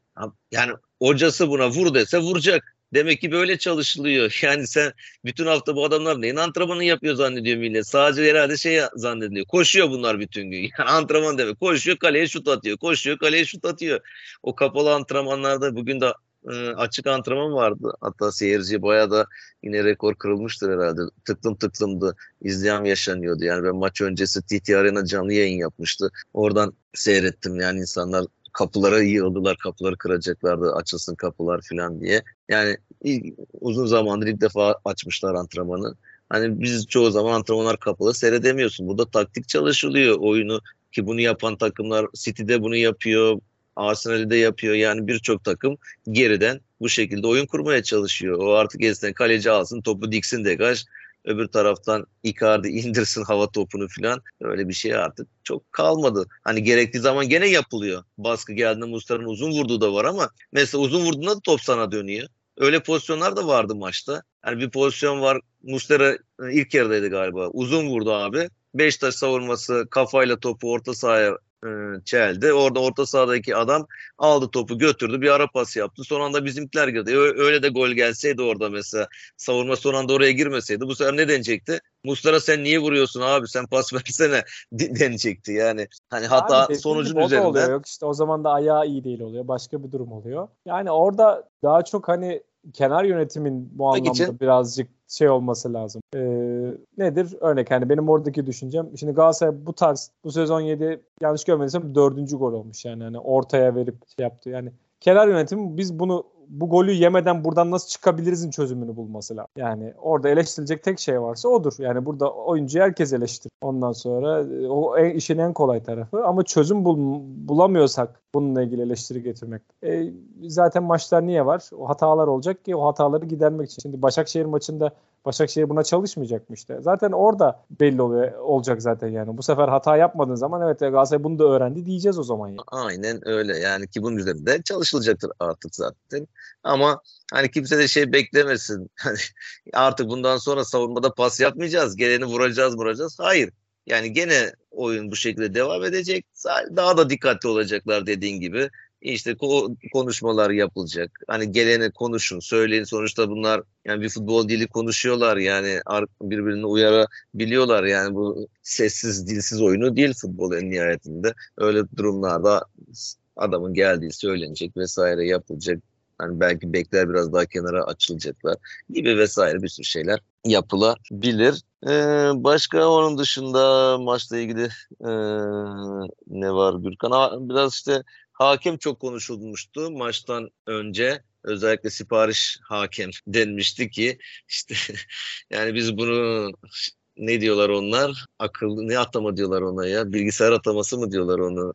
Yani hocası buna vur dese vuracak. Demek ki böyle çalışılıyor. Yani sen bütün hafta bu adamlar neyin antrenmanı yapıyor zannediyor millet. Sadece herhalde şey zannediliyor. Koşuyor bunlar bütün gün. Yani antrenman demek. Koşuyor kaleye şut atıyor. Koşuyor kaleye şut atıyor. O kapalı antrenmanlarda bugün de açık antrenman vardı. Hatta seyirci bayağı da yine rekor kırılmıştır herhalde. Tıklım tıklımdı. İzleyen yaşanıyordu. Yani ben maç öncesi TT Arena canlı yayın yapmıştı. Oradan seyrettim. Yani insanlar kapılara yığıldılar, kapıları kıracaklardı, açılsın kapılar falan diye. Yani ilk, uzun zamandır ilk defa açmışlar antrenmanı. Hani biz çoğu zaman antrenmanlar kapalı seyredemiyorsun. Burada taktik çalışılıyor oyunu ki bunu yapan takımlar City'de bunu yapıyor, Arsenal'de yapıyor. Yani birçok takım geriden bu şekilde oyun kurmaya çalışıyor. O artık eskiden kaleci alsın, topu diksin degaj. Öbür taraftan Icardi indirsin hava topunu falan. Öyle bir şey artık çok kalmadı. Hani gerektiği zaman gene yapılıyor. Baskı geldiğinde Mustara'nın uzun vurduğu da var ama mesela uzun vurduğunda da top sana dönüyor. Öyle pozisyonlar da vardı maçta. Yani bir pozisyon var. Mustara e, ilk yarıdaydı galiba. Uzun vurdu abi. Beşiktaş savunması kafayla topu orta sahaya çeldi. Orada orta sahadaki adam aldı topu götürdü bir ara pas yaptı. Son anda bizimkiler girdi. Öyle de gol gelseydi orada mesela savunma son anda oraya girmeseydi bu sefer ne denecekti? Mustara sen niye vuruyorsun abi sen pas versene denecekti yani. Hani hata yani sonucun üzerinde. Oluyor. Yok işte o zaman da ayağı iyi değil oluyor. Başka bir durum oluyor. Yani orada daha çok hani kenar yönetimin bu anlamda için, birazcık şey olması lazım. Ee, nedir? Örnek hani benim oradaki düşüncem. Şimdi Galatasaray bu tarz bu sezon 7 yanlış görmediysem dördüncü gol olmuş yani. Hani ortaya verip şey yaptı. Yani kenar yönetimi biz bunu bu golü yemeden buradan nasıl çıkabilirizin çözümünü bulması lazım. Yani orada eleştirilecek tek şey varsa odur. Yani burada oyuncu herkes eleştirir. Ondan sonra e, o en, işin en kolay tarafı. Ama çözüm bul, bulamıyorsak bununla ilgili eleştiri getirmek. E, zaten maçlar niye var? O hatalar olacak ki o hataları gidermek için. Şimdi Başakşehir maçında Başakşehir buna çalışmayacak mı işte? Zaten orada belli oluyor, olacak zaten yani. Bu sefer hata yapmadığın zaman evet Galatasaray bunu da öğrendi diyeceğiz o zaman. Yani. Aynen öyle yani ki bunun üzerinde çalışılacaktır artık zaten. Ama hani kimse de şey beklemesin. Hani artık bundan sonra savunmada pas yapmayacağız. Geleni vuracağız vuracağız. Hayır. Yani gene oyun bu şekilde devam edecek. Daha da dikkatli olacaklar dediğin gibi işte konuşmalar yapılacak. Hani gelene konuşun, söyleyin. Sonuçta bunlar yani bir futbol dili konuşuyorlar yani birbirini uyarabiliyorlar. Yani bu sessiz, dilsiz oyunu değil futbol en nihayetinde. Öyle durumlarda adamın geldiği söylenecek vesaire yapılacak. Hani belki bekler biraz daha kenara açılacaklar gibi vesaire bir sürü şeyler yapılabilir. Ee, başka onun dışında maçla ilgili e, ne var Gürkan? Biraz işte hakem çok konuşulmuştu maçtan önce. Özellikle sipariş hakem denmişti ki işte yani biz bunu ne diyorlar onlar? Akıllı ne atama diyorlar ona ya? Bilgisayar ataması mı diyorlar onu?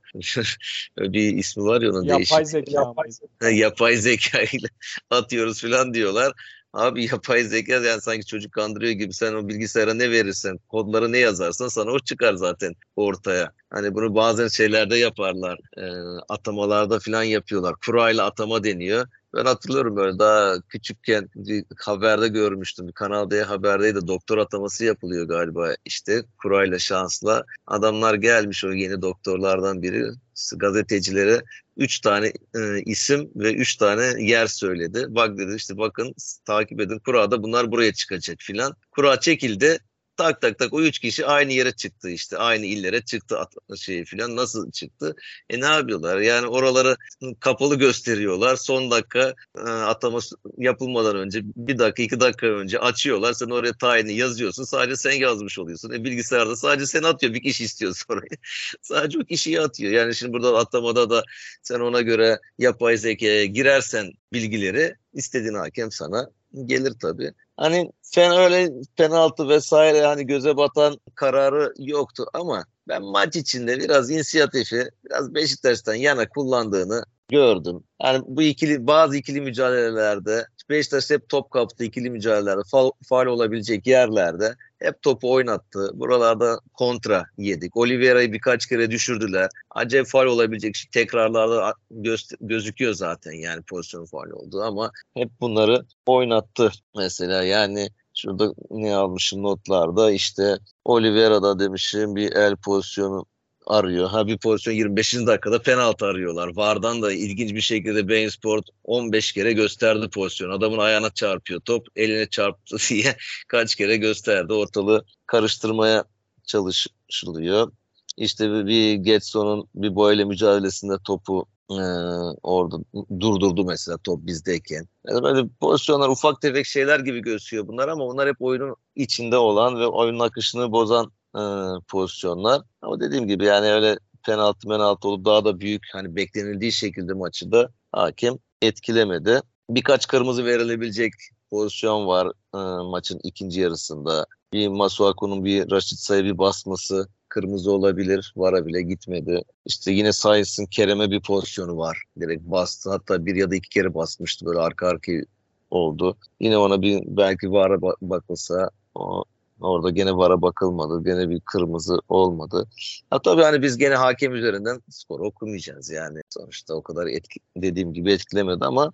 bir ismi var ya onun Yapay değişik. zeka. Yapay, yapay zeka ile atıyoruz falan diyorlar. Abi yapay zeka yani sanki çocuk kandırıyor gibi sen o bilgisayara ne verirsen, kodları ne yazarsan sana o çıkar zaten ortaya. Hani bunu bazen şeylerde yaparlar. E, atamalarda falan yapıyorlar. Kura ile atama deniyor. Ben hatırlıyorum böyle daha küçükken bir haberde görmüştüm. Bir Kanal D haberdeydi. Doktor ataması yapılıyor galiba işte kurayla şansla. Adamlar gelmiş o yeni doktorlardan biri gazetecilere üç tane e, isim ve üç tane yer söyledi. Bak dedi işte bakın takip edin kurada bunlar buraya çıkacak filan. Kura çekildi tak tak tak. O üç kişi aynı yere çıktı işte. Aynı illere çıktı şey filan. Nasıl çıktı? E ne yapıyorlar? Yani oraları kapalı gösteriyorlar. Son dakika e, atama yapılmadan önce bir dakika iki dakika önce açıyorlar. Sen oraya tayini yazıyorsun. Sadece sen yazmış oluyorsun. E bilgisayarda sadece sen atıyor. Bir kişi istiyor sonra. Sadece o kişiyi atıyor. Yani şimdi burada atamada da sen ona göre yapay zekaya girersen bilgileri istediğin hakem sana gelir tabii. Hani fen öyle penaltı vesaire hani göze batan kararı yoktu ama ben maç içinde biraz inisiyatifi biraz Beşiktaş'tan yana kullandığını gördüm. Yani bu ikili bazı ikili mücadelelerde Beşiktaş hep top kaptı ikili mücadelelerde faal, faal olabilecek yerlerde hep topu oynattı. Buralarda kontra yedik. Oliveira'yı birkaç kere düşürdüler. Acayip faal olabilecek şey tekrarlarda göz, gözüküyor zaten yani pozisyon faal oldu ama hep bunları oynattı mesela yani Şurada ne almışım notlarda işte Oliveira'da demişim bir el pozisyonu arıyor. Ha bir pozisyon 25. dakikada penaltı arıyorlar. Vardan da ilginç bir şekilde Bein Sport 15 kere gösterdi pozisyon. Adamın ayağına çarpıyor top. Eline çarptı diye kaç kere gösterdi. Ortalığı karıştırmaya çalışılıyor. İşte bir, bir Getson'un bir boyla mücadelesinde topu e, orada durdurdu mesela top bizdeyken. Yani böyle pozisyonlar ufak tefek şeyler gibi gözüküyor bunlar ama bunlar hep oyunun içinde olan ve oyunun akışını bozan e, pozisyonlar. Ama dediğim gibi yani öyle penaltı penaltı olup daha da büyük hani beklenildiği şekilde maçı da hakem etkilemedi. Birkaç kırmızı verilebilecek pozisyon var e, maçın ikinci yarısında. Bir Masuaku'nun bir Raşit Say'ı bir basması kırmızı olabilir. Vara bile gitmedi. İşte yine Sainz'ın Kerem'e bir pozisyonu var. Direkt bastı. Hatta bir ya da iki kere basmıştı. Böyle arka arkaya oldu. Yine ona bir belki Vara bakılsa o Orada gene vara bakılmadı. Gene bir kırmızı olmadı. Ha tabii hani biz gene hakem üzerinden skor okumayacağız yani. Sonuçta o kadar etki, dediğim gibi etkilemedi ama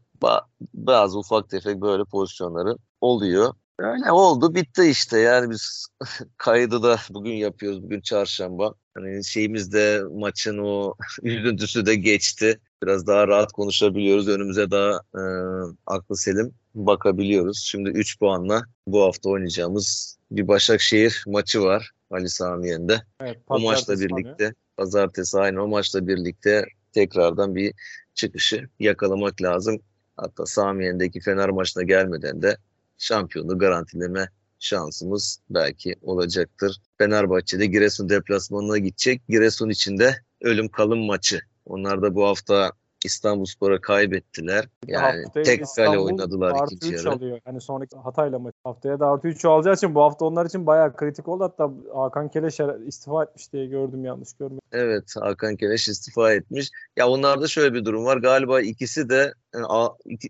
bazı ufak tefek böyle pozisyonları oluyor. Öyle oldu bitti işte yani biz kaydı da bugün yapıyoruz bugün çarşamba. Hani şeyimiz de maçın o üzüntüsü de geçti. Biraz daha rahat konuşabiliyoruz. Önümüze daha e, aklı selim bakabiliyoruz. Şimdi 3 puanla bu hafta oynayacağımız bir Başakşehir maçı var Ali Samiyen'de. Evet, o maçla birlikte oluyor. pazartesi aynı o maçla birlikte tekrardan bir çıkışı yakalamak lazım. Hatta Samiyen'deki Fener maçına gelmeden de şampiyonu garantileme şansımız belki olacaktır. Fenerbahçe'de Giresun deplasmanına gidecek. Giresun içinde ölüm kalım maçı. Onlar da bu hafta İstanbulspor'a kaybettiler. Yani Haftaya tek İstanbul kale oynadılar artı ikinci yarı. alıyor. Hani sonraki Hatay'la maç. Haftaya da artı 3 alacağı için bu hafta onlar için bayağı kritik oldu. Hatta Hakan Keleş istifa etmiş diye gördüm yanlış görmedim. Evet Hakan Keleş istifa etmiş. Ya onlarda şöyle bir durum var. Galiba ikisi de yani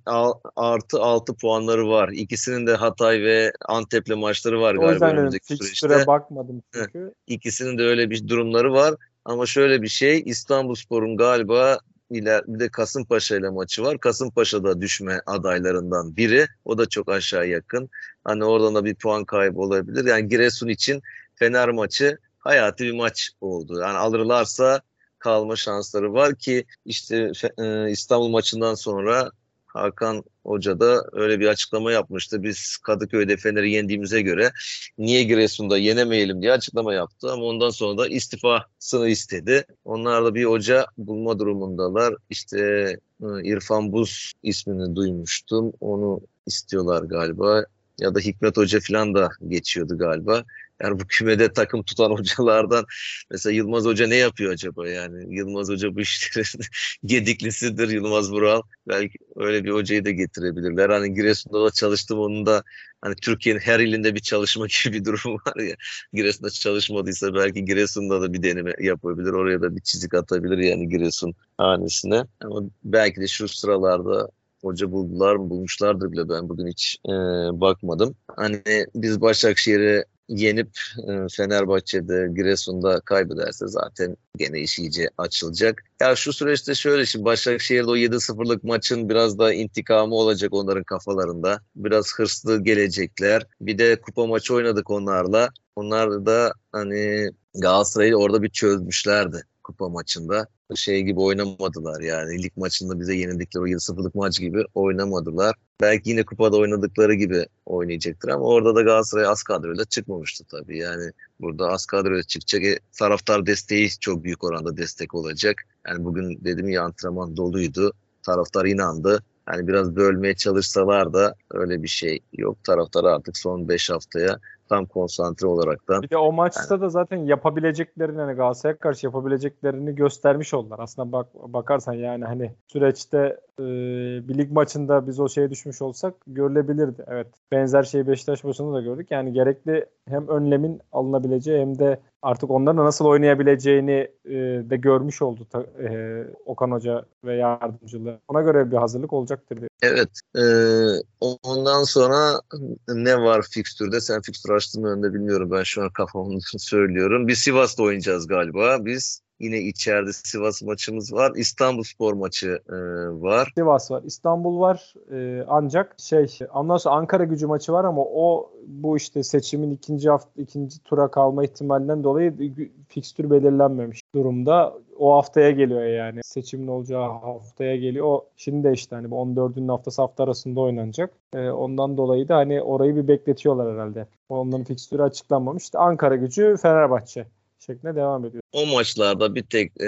a, artı 6 puanları var. İkisinin de Hatay ve Antep'le maçları var galiba o önümüzdeki süreçte. bakmadım çünkü. İkisinin de öyle bir durumları var. Ama şöyle bir şey İstanbulspor'un galiba iler bir de Kasımpaşa ile maçı var. Kasımpaşa da düşme adaylarından biri. O da çok aşağı yakın. Hani oradan da bir puan kaybı olabilir. Yani Giresun için Fener maçı hayati bir maç oldu. Yani alırlarsa kalma şansları var ki işte e, İstanbul maçından sonra Hakan Hoca da öyle bir açıklama yapmıştı. Biz Kadıköy'de Fener'i yendiğimize göre niye Giresun'da yenemeyelim diye açıklama yaptı. Ama ondan sonra da istifasını istedi. Onlar da bir hoca bulma durumundalar. İşte e, İrfan Buz ismini duymuştum. Onu istiyorlar galiba. Ya da Hikmet Hoca falan da geçiyordu galiba. Yani bu kümede takım tutan hocalardan mesela Yılmaz Hoca ne yapıyor acaba yani? Yılmaz Hoca bu işlerin gediklisidir Yılmaz Vural. Belki öyle bir hocayı da getirebilirler. Hani Giresun'da da çalıştım onun da hani Türkiye'nin her ilinde bir çalışma gibi bir durum var ya. Giresun'da çalışmadıysa belki Giresun'da da bir deneme yapabilir. Oraya da bir çizik atabilir yani Giresun hanesine. Ama belki de şu sıralarda hoca buldular mı bulmuşlardır bile ben bugün hiç e, bakmadım. Hani biz Başakşehir'e yenip e, Fenerbahçe'de Giresun'da kaybederse zaten gene iş iyice açılacak. Ya şu süreçte şöyle şimdi Başakşehir'de o 7-0'lık maçın biraz da intikamı olacak onların kafalarında. Biraz hırslı gelecekler. Bir de kupa maçı oynadık onlarla. Onlar da hani Galatasaray'ı orada bir çözmüşlerdi kupa maçında şey gibi oynamadılar yani. Lig maçında bize yenildikleri o 7-0'lık maç gibi oynamadılar. Belki yine kupada oynadıkları gibi oynayacaktır ama orada da Galatasaray az kadroyla çıkmamıştı tabii. Yani burada az kadroyla çıkacak. E, taraftar desteği çok büyük oranda destek olacak. Yani bugün dedim ya antrenman doluydu. Taraftar inandı. Yani biraz bölmeye çalışsalar da öyle bir şey yok. Taraftar artık son 5 haftaya tam konsantre olarak da. Bir de o maçta yani. da zaten yapabileceklerini hani Galatasaray'a karşı yapabileceklerini göstermiş oldular. Aslında bak bakarsan yani hani süreçte e, bir lig maçında biz o şeye düşmüş olsak görülebilirdi. Evet. Benzer şeyi Beşiktaş maçında da gördük. Yani gerekli hem önlemin alınabileceği hem de artık onların nasıl oynayabileceğini e, de görmüş oldu ta, e, Okan Hoca ve yardımcılığı. Ona göre bir hazırlık olacaktır diye. Evet. E, ondan sonra ne var fikstürde? Sen fikstür açtın mı önünde bilmiyorum. Ben şu an kafamda söylüyorum. Bir Sivas'ta oynayacağız galiba. Biz Yine içeride Sivas maçımız var. İstanbul Spor maçı e, var. Sivas var. İstanbul var. E, ancak şey ondan Ankara gücü maçı var ama o bu işte seçimin ikinci hafta ikinci tura kalma ihtimalinden dolayı fikstür belirlenmemiş durumda. O haftaya geliyor yani. Seçimin olacağı haftaya geliyor. O şimdi de işte hani 14'ünün haftası hafta arasında oynanacak. E, ondan dolayı da hani orayı bir bekletiyorlar herhalde. Onların fikstürü açıklanmamış. İşte Ankara gücü Fenerbahçe şeklinde devam ediyor. O maçlarda bir tek e,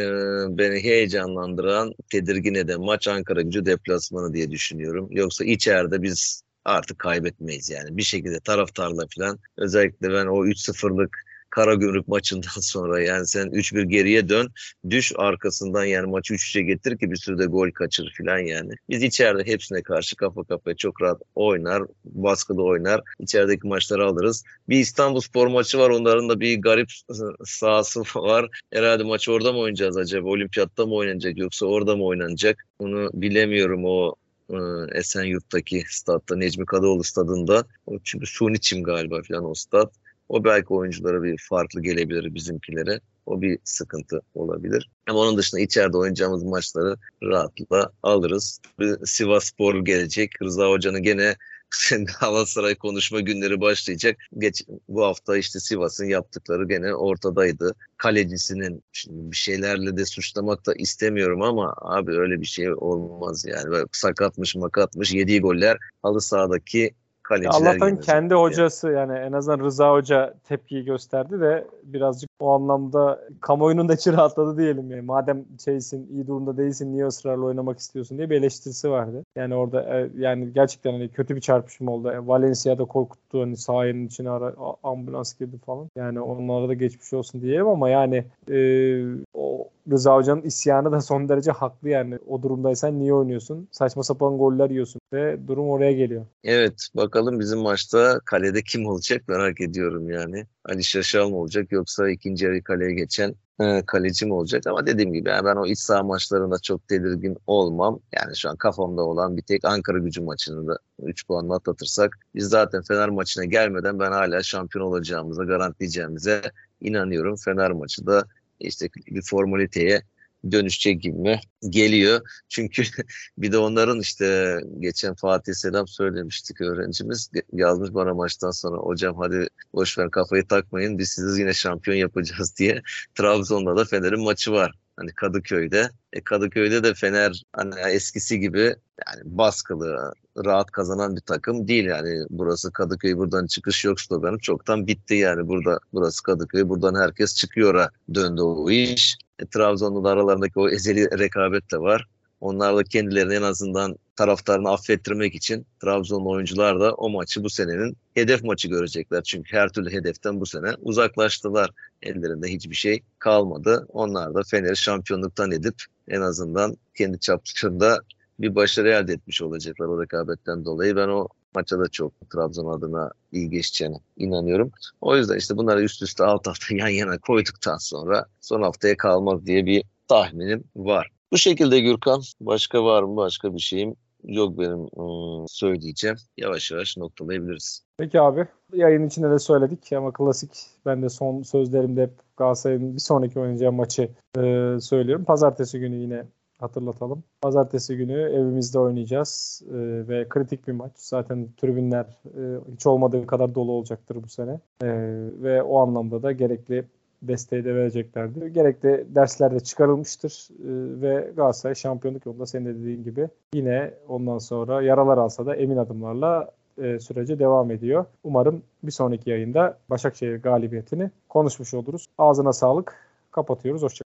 beni heyecanlandıran, tedirgin eden maç Ankara gücü deplasmanı diye düşünüyorum. Yoksa içeride biz artık kaybetmeyiz yani. Bir şekilde taraftarla falan özellikle ben o 3-0'lık Karagümrük maçından sonra yani sen 3-1 geriye dön düş arkasından yani maçı 3-3'e getir ki bir sürü de gol kaçır falan yani. Biz içeride hepsine karşı kafa kafaya çok rahat oynar, baskılı oynar. İçerideki maçları alırız. Bir İstanbul Spor maçı var. Onların da bir garip sahası var. Herhalde maçı orada mı oynayacağız acaba? Olimpiyatta mı oynanacak yoksa orada mı oynanacak? Onu bilemiyorum o e, Esenyurt'taki statta Necmi Kadıoğlu stadında. Çünkü suni çim galiba falan o stat. O belki oyunculara bir farklı gelebilir bizimkilere. O bir sıkıntı olabilir. Ama onun dışında içeride oynayacağımız maçları rahatlıkla alırız. Sivas Spor gelecek. Rıza Hoca'nın gene Galatasaray konuşma günleri başlayacak. Geç, bu hafta işte Sivas'ın yaptıkları gene ortadaydı. Kalecisinin şimdi bir şeylerle de suçlamak da istemiyorum ama abi öyle bir şey olmaz yani. Böyle sakatmış makatmış yediği goller halı sahadaki kaleciler Allah'tan kendi hocası yani en azından Rıza Hoca tepkiyi gösterdi de birazcık o anlamda kamuoyunun da içi rahatladı diyelim yani. Madem şeysin iyi durumda değilsin niye ısrarla oynamak istiyorsun diye bir eleştirisi vardı. Yani orada e, yani gerçekten hani kötü bir çarpışma oldu. E, Valencia'da korkuttu hani sahanın içine ara, ambulans girdi falan. Yani onlara da geçmiş olsun diyelim ama yani e, o Rıza Hoca'nın isyanı da son derece haklı yani. O durumdaysan niye oynuyorsun? Saçma sapan goller yiyorsun ve durum oraya geliyor. Evet bakalım bizim maçta kalede kim olacak merak ediyorum yani. Ali Şaşal mı olacak yoksa ikinci yarı kaleye geçen e, kaleci mi olacak ama dediğim gibi yani ben o iç saha maçlarında çok tedirgin olmam. Yani şu an kafamda olan bir tek Ankara gücü maçını da 3 puanla atlatırsak biz zaten Fener maçına gelmeden ben hala şampiyon olacağımıza garantileyeceğimize inanıyorum. Fener maçı da işte bir formaliteye dönüşecek gibi mi geliyor. Çünkü bir de onların işte geçen Fatih Selam söylemiştik öğrencimiz yazmış bana maçtan sonra hocam hadi boşver kafayı takmayın biz sizi yine şampiyon yapacağız diye. Trabzon'da da Fener'in maçı var. Hani Kadıköy'de. E Kadıköy'de de Fener hani eskisi gibi yani baskılı, rahat kazanan bir takım değil yani. Burası Kadıköy buradan çıkış yok sloganı çoktan bitti yani. Burada burası Kadıköy buradan herkes çıkıyor'a döndü o iş. E, Trabzon'un aralarındaki o ezeli rekabet de var. Onlar da kendilerini en azından taraftarını affettirmek için Trabzon oyuncular da o maçı bu senenin hedef maçı görecekler. Çünkü her türlü hedeften bu sene uzaklaştılar. Ellerinde hiçbir şey kalmadı. Onlar da Fener'i şampiyonluktan edip en azından kendi çaplarında bir başarı elde etmiş olacaklar o rekabetten dolayı. Ben o maça da çok Trabzon adına iyi geçeceğine inanıyorum. O yüzden işte bunları üst üste alt hafta yan yana koyduktan sonra son haftaya kalmaz diye bir tahminim var. Bu şekilde Gürkan. Başka var mı? Başka bir şeyim yok benim ım, söyleyeceğim. Yavaş yavaş noktalayabiliriz. Peki abi. Yayın içinde de söyledik ama klasik ben de son sözlerimde hep Galatasaray'ın bir sonraki oynayacağı maçı e, söylüyorum. Pazartesi günü yine hatırlatalım. Pazartesi günü evimizde oynayacağız e, ve kritik bir maç. Zaten tribünler e, hiç olmadığı kadar dolu olacaktır bu sene. E, ve o anlamda da gerekli desteği de vereceklerdir. Gerekli dersler de çıkarılmıştır e, ve Galatasaray şampiyonluk yolunda senin de dediğin gibi yine ondan sonra yaralar alsa da emin adımlarla e, sürece devam ediyor. Umarım bir sonraki yayında Başakşehir galibiyetini konuşmuş oluruz. Ağzına sağlık. Kapatıyoruz. Hoşçakalın.